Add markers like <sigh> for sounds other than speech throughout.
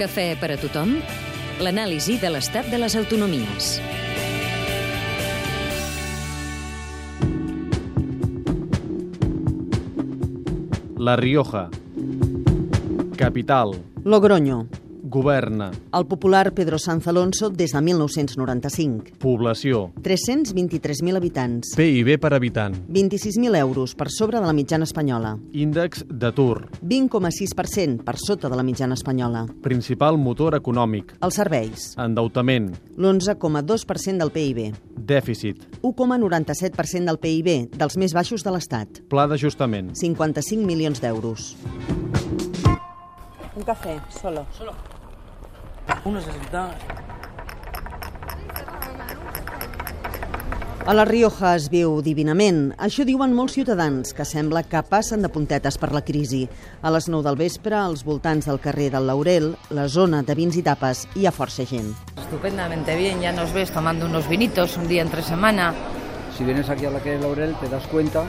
Cafè per a tothom, l'anàlisi de l'estat de les autonomies. La Rioja. Capital. Logroño. Governa. El popular Pedro Sanz Alonso des de 1995. Població. 323.000 habitants. PIB per habitant. 26.000 euros per sobre de la mitjana espanyola. Índex d'atur. 20,6% per sota de la mitjana espanyola. Principal motor econòmic. Els serveis. Endeutament. L'11,2% del PIB. Dèficit. 1,97% del PIB, dels més baixos de l'Estat. Pla d'ajustament. 55 milions d'euros. Un cafè, solo. Solo. 1,60. A la Rioja es viu divinament. Això diuen molts ciutadans, que sembla que passen de puntetes per la crisi. A les 9 del vespre, als voltants del carrer del Laurel, la zona de vins i tapes, hi ha força gent. Estupendamente bien, ya nos ves tomando unos vinitos un día entre semana. Si vienes aquí a la calle Laurel, te das cuenta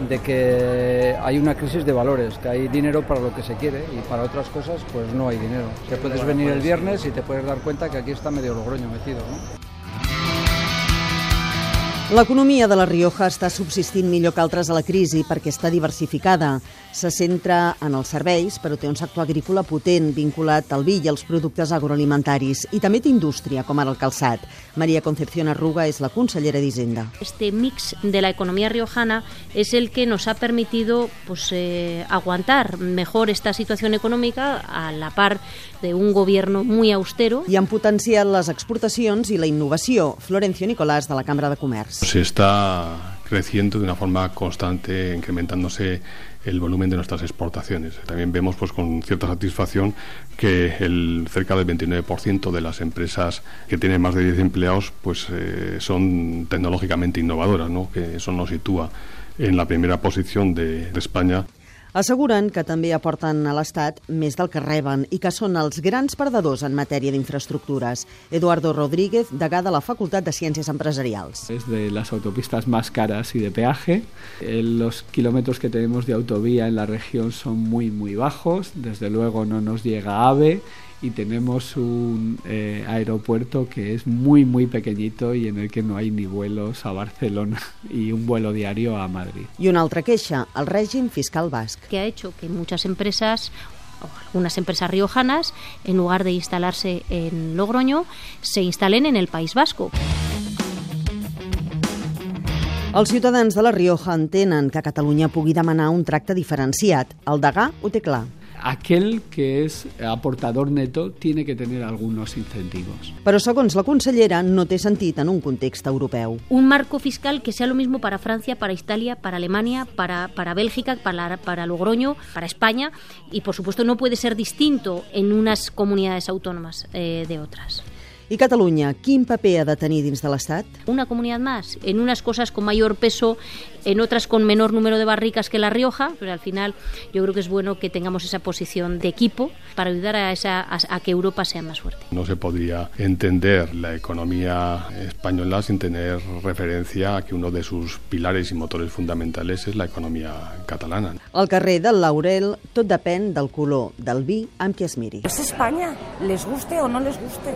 de que hay una crisis de valores, que hay dinero para lo que se quiere y para otras cosas pues no hay dinero. Que puedes venir el viernes y te puedes dar cuenta que aquí está medio Logroño metido, ¿no? L'economia de la Rioja està subsistint millor que altres a la crisi perquè està diversificada. Se centra en els serveis, però té un sector agrícola potent vinculat al vi i als productes agroalimentaris. I també té indústria, com ara el calçat. Maria Concepción Arruga és la consellera d'Hisenda. Este mix de la economía riojana es el que nos ha permitido pues, eh, aguantar mejor esta situación económica a la par de un gobierno muy austero. I han potenciat les exportacions i la innovació. Florencio Nicolás, de la Cambra de Comerç. Se está creciendo de una forma constante, incrementándose el volumen de nuestras exportaciones. También vemos pues con cierta satisfacción que el cerca del 29% de las empresas que tienen más de 10 empleados pues eh, son tecnológicamente innovadoras, ¿no? que eso nos sitúa en la primera posición de, de España. Asseguren que també aporten a l'Estat més del que reben i que són els grans perdedors en matèria d'infraestructures. Eduardo Rodríguez, degà de la Facultat de Ciències Empresarials. Es de las autopistas más caras y de peaje. Eh, Los kilómetros que tenemos de en la región son muy, muy bajos. Desde luego no nos llega AVE y tenemos un eh, aeropuerto que es muy, muy pequeñito y en el que no hay ni vuelos a Barcelona <laughs> y un vuelo diario a Madrid. I una altra queixa, el règim fiscal basc. que ha hecho que muchas empresas o algunas empresas riojanas, en lugar de instalarse en Logroño, se instalen en el País Vasco. Els ciutadans de la Rioja entenen que Catalunya pugui demanar un tracte diferenciat. El degà ho té clar. Aquel que es aportador neto tiene que tener algunos incentivos. Però, segons la consellera, no té sentit en un context europeu. Un marco fiscal que sea lo mismo para Francia, para Italia, para Alemania, para, para Bélgica, para, para Logroño, para España y, por supuesto, no puede ser distinto en unas comunidades autónomas eh, de otras. I Catalunya, quin paper ha de tenir dins de l'Estat? Una comunidad más, en unas cosas con mayor peso, en otras con menor número de barricas que La Rioja, pero al final yo creo que es bueno que tengamos esa posición de equipo para ayudar a, esa, a, a que Europa sea más fuerte. No se podría entender la economía española sin tener referencia a que uno de sus pilares y motores fundamentales es la economía catalana. Al carrer del Laurel tot depèn del color del vi amb què es miri. Es España, les guste o no les guste.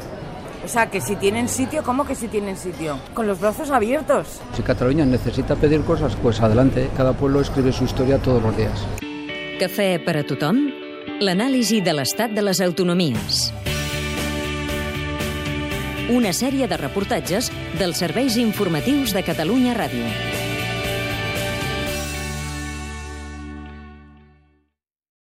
O sea, que si tienen sitio, ¿cómo que si tienen sitio? Con los brazos abiertos. Si Cataluña necesita pedir cosas, pues adelante. Cada pueblo escribe su historia todos los días. Cafè per a tothom, l'anàlisi de l'estat de les autonomies. Una sèrie de reportatges dels serveis informatius de Catalunya Ràdio.